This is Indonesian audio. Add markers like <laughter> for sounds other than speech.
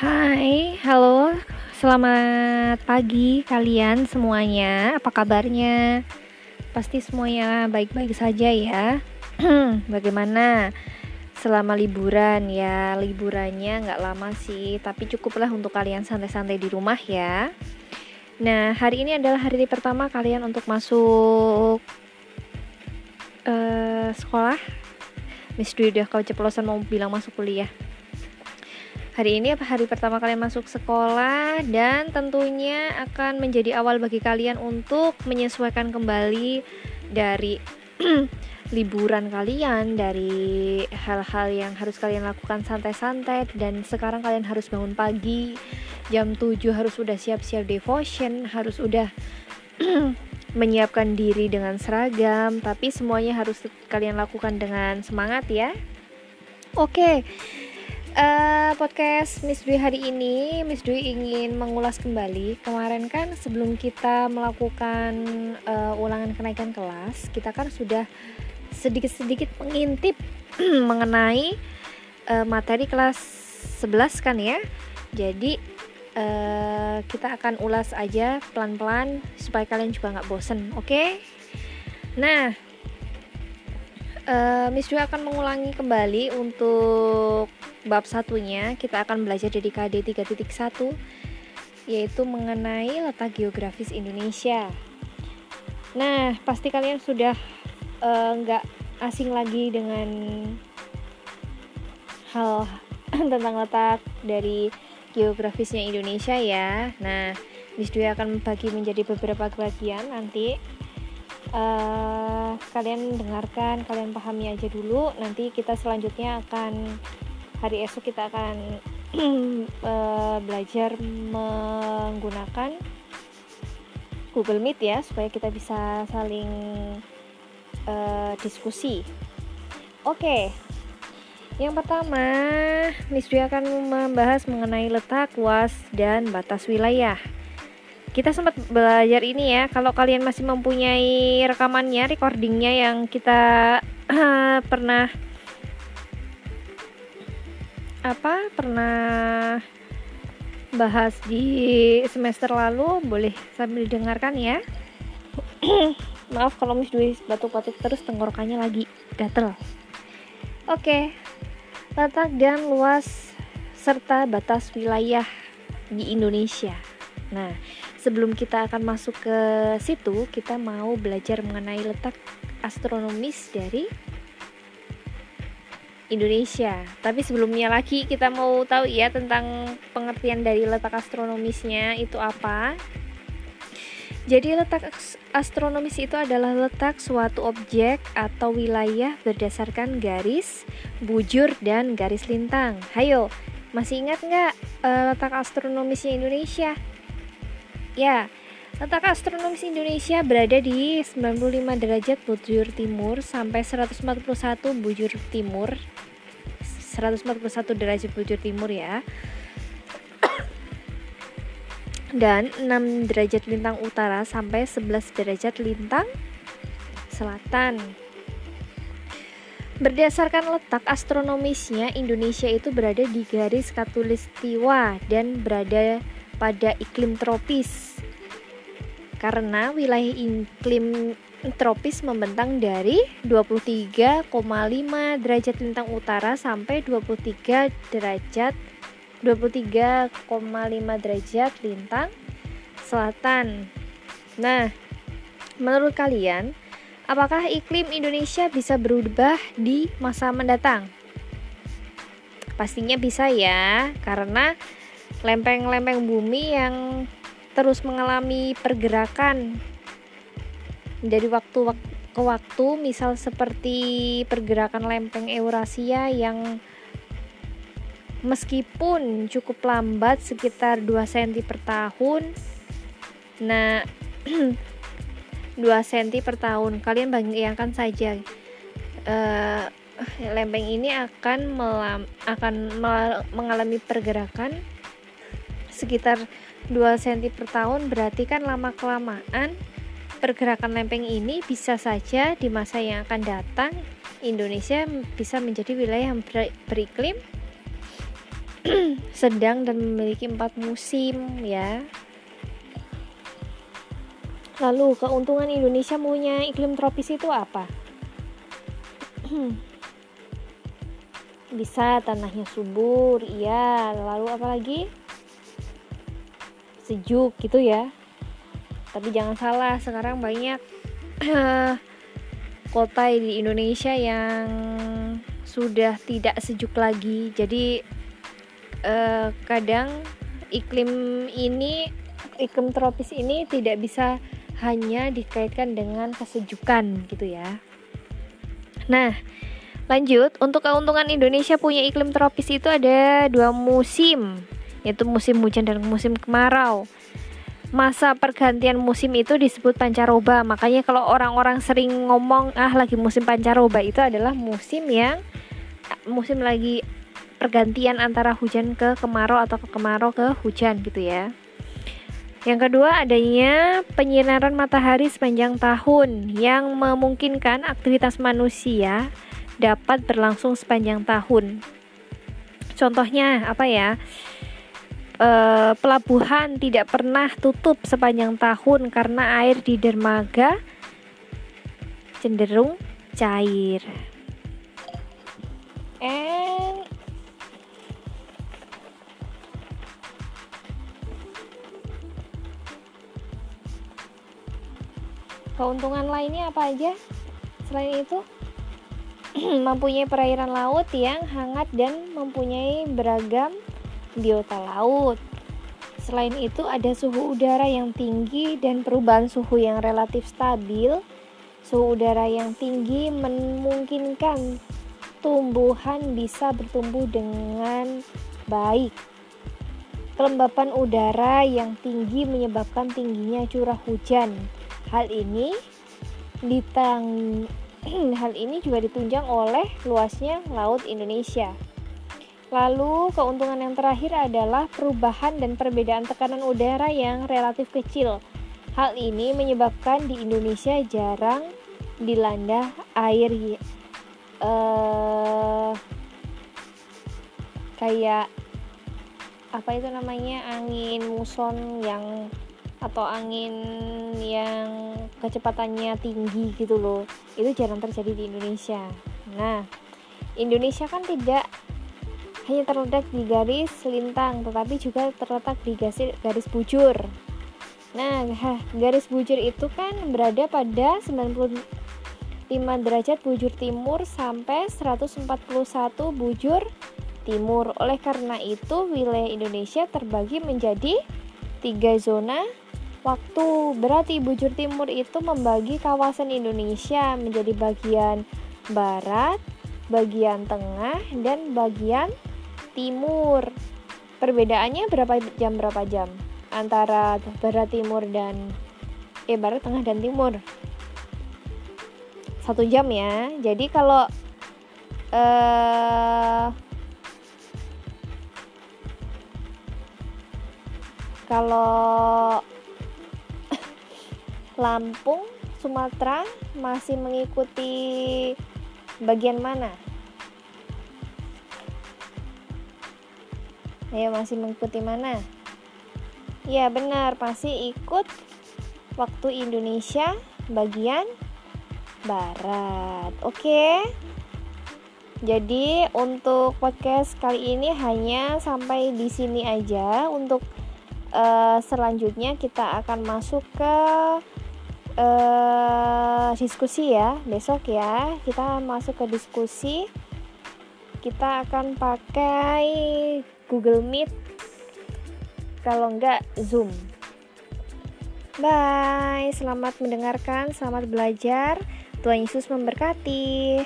Hai, halo, selamat pagi kalian semuanya. Apa kabarnya? Pasti semuanya baik-baik saja ya. <clears throat> Bagaimana selama liburan ya? Liburannya nggak lama sih, tapi cukuplah untuk kalian santai-santai di rumah ya. Nah, hari ini adalah hari pertama kalian untuk masuk uh, sekolah. Miss Dwi udah kau ceplosan mau bilang masuk kuliah. Hari ini apa hari pertama kalian masuk sekolah dan tentunya akan menjadi awal bagi kalian untuk menyesuaikan kembali dari <clears throat> liburan kalian, dari hal-hal yang harus kalian lakukan santai-santai dan sekarang kalian harus bangun pagi jam 7 harus sudah siap-siap devotion, harus udah <clears throat> menyiapkan diri dengan seragam, tapi semuanya harus kalian lakukan dengan semangat ya. Oke. Okay uh, podcast Miss Dwi hari ini Miss Dwi ingin mengulas kembali kemarin kan sebelum kita melakukan uh, ulangan kenaikan kelas kita kan sudah sedikit-sedikit mengintip <clears throat> mengenai uh, materi kelas 11 kan ya jadi uh, kita akan ulas aja pelan-pelan supaya kalian juga nggak bosen oke okay? nah uh, Miss Dwi akan mengulangi kembali untuk bab satunya kita akan belajar dari KD 3.1 yaitu mengenai letak geografis Indonesia. Nah, pasti kalian sudah eh, nggak uh, asing lagi dengan hal <clears throat> tentang letak dari geografisnya Indonesia ya. Nah, Miss Dwi akan membagi menjadi beberapa bagian nanti uh, kalian dengarkan, kalian pahami aja dulu. Nanti kita selanjutnya akan hari esok kita akan uh, <clears throat> belajar menggunakan Google Meet ya supaya kita bisa saling uh, diskusi. Oke. Okay. Yang pertama, Miss Dwi akan membahas mengenai letak, luas, dan batas wilayah. Kita sempat belajar ini ya. Kalau kalian masih mempunyai rekamannya, recordingnya yang kita <clears throat> pernah apa pernah bahas di semester lalu boleh sambil dengarkan ya <clears throat> maaf kalau Miss Dwi batuk-batuk terus tenggorokannya lagi gatel oke letak dan luas serta batas wilayah di Indonesia nah sebelum kita akan masuk ke situ kita mau belajar mengenai letak astronomis dari Indonesia. Tapi sebelumnya lagi kita mau tahu ya tentang pengertian dari letak astronomisnya itu apa. Jadi letak astronomis itu adalah letak suatu objek atau wilayah berdasarkan garis, bujur, dan garis lintang. Hayo, masih ingat nggak uh, letak astronomisnya Indonesia? Ya, letak astronomis Indonesia berada di 95 derajat bujur timur sampai 141 bujur timur 141 derajat bujur timur ya dan 6 derajat lintang utara sampai 11 derajat lintang selatan. Berdasarkan letak astronomisnya, Indonesia itu berada di garis katulistiwa dan berada pada iklim tropis. Karena wilayah iklim tropis membentang dari 23,5 derajat lintang utara sampai 23 derajat 23,5 derajat lintang selatan. Nah, menurut kalian, apakah iklim Indonesia bisa berubah di masa mendatang? Pastinya bisa ya, karena lempeng-lempeng bumi yang terus mengalami pergerakan. Dari waktu ke waktu misal seperti pergerakan lempeng Eurasia yang meskipun cukup lambat sekitar 2 cm per tahun. Nah <clears throat> 2 cm per tahun. Kalian bayangkan saja uh, lempeng ini akan melam, akan mengalami pergerakan sekitar 2 cm per tahun berarti kan lama kelamaan pergerakan lempeng ini bisa saja di masa yang akan datang Indonesia bisa menjadi wilayah yang ber beriklim <clears throat> sedang dan memiliki empat musim ya. Lalu keuntungan Indonesia punya iklim tropis itu apa? <clears throat> Bisa tanahnya subur, iya. Lalu apa lagi? Sejuk gitu ya. Tapi jangan salah, sekarang banyak <clears throat> kota di Indonesia yang sudah tidak sejuk lagi. Jadi eh, kadang iklim ini, iklim tropis ini tidak bisa hanya dikaitkan dengan kesejukan gitu ya. Nah, lanjut untuk keuntungan Indonesia punya iklim tropis itu ada dua musim, yaitu musim hujan dan musim kemarau. Masa pergantian musim itu disebut pancaroba. Makanya kalau orang-orang sering ngomong ah lagi musim pancaroba itu adalah musim yang musim lagi pergantian antara hujan ke kemarau atau ke kemarau ke hujan gitu ya. Yang kedua, adanya penyinaran matahari sepanjang tahun yang memungkinkan aktivitas manusia dapat berlangsung sepanjang tahun. Contohnya apa ya? E, pelabuhan tidak pernah tutup sepanjang tahun karena air di dermaga cenderung cair. And Keuntungan lainnya apa aja? Selain itu, <clears throat> mempunyai perairan laut yang hangat dan mempunyai beragam biota laut. Selain itu, ada suhu udara yang tinggi dan perubahan suhu yang relatif stabil. Suhu udara yang tinggi memungkinkan tumbuhan bisa bertumbuh dengan baik. Kelembapan udara yang tinggi menyebabkan tingginya curah hujan Hal ini ditang <clears throat> hal ini juga ditunjang oleh luasnya laut Indonesia. Lalu, keuntungan yang terakhir adalah perubahan dan perbedaan tekanan udara yang relatif kecil. Hal ini menyebabkan di Indonesia jarang dilanda air uh, kayak apa itu namanya angin muson yang atau angin yang kecepatannya tinggi gitu loh itu jarang terjadi di Indonesia nah Indonesia kan tidak hanya terletak di garis lintang tetapi juga terletak di garis, bujur nah garis bujur itu kan berada pada 95 derajat bujur timur sampai 141 bujur timur oleh karena itu wilayah Indonesia terbagi menjadi tiga zona waktu. Berarti bujur timur itu membagi kawasan Indonesia menjadi bagian barat, bagian tengah, dan bagian timur. Perbedaannya berapa jam berapa jam antara barat timur dan eh barat tengah dan timur? Satu jam ya. Jadi kalau eh kalau <laughs> Lampung, Sumatera masih mengikuti bagian mana? Ya, masih mengikuti mana? Ya, benar, masih ikut waktu Indonesia bagian barat. Oke. Jadi, untuk podcast kali ini hanya sampai di sini aja. Untuk uh, selanjutnya kita akan masuk ke uh, diskusi ya besok ya kita masuk ke diskusi kita akan pakai Google Meet. Kalau enggak Zoom. Bye. Selamat mendengarkan selamat belajar. Tuhan Yesus memberkati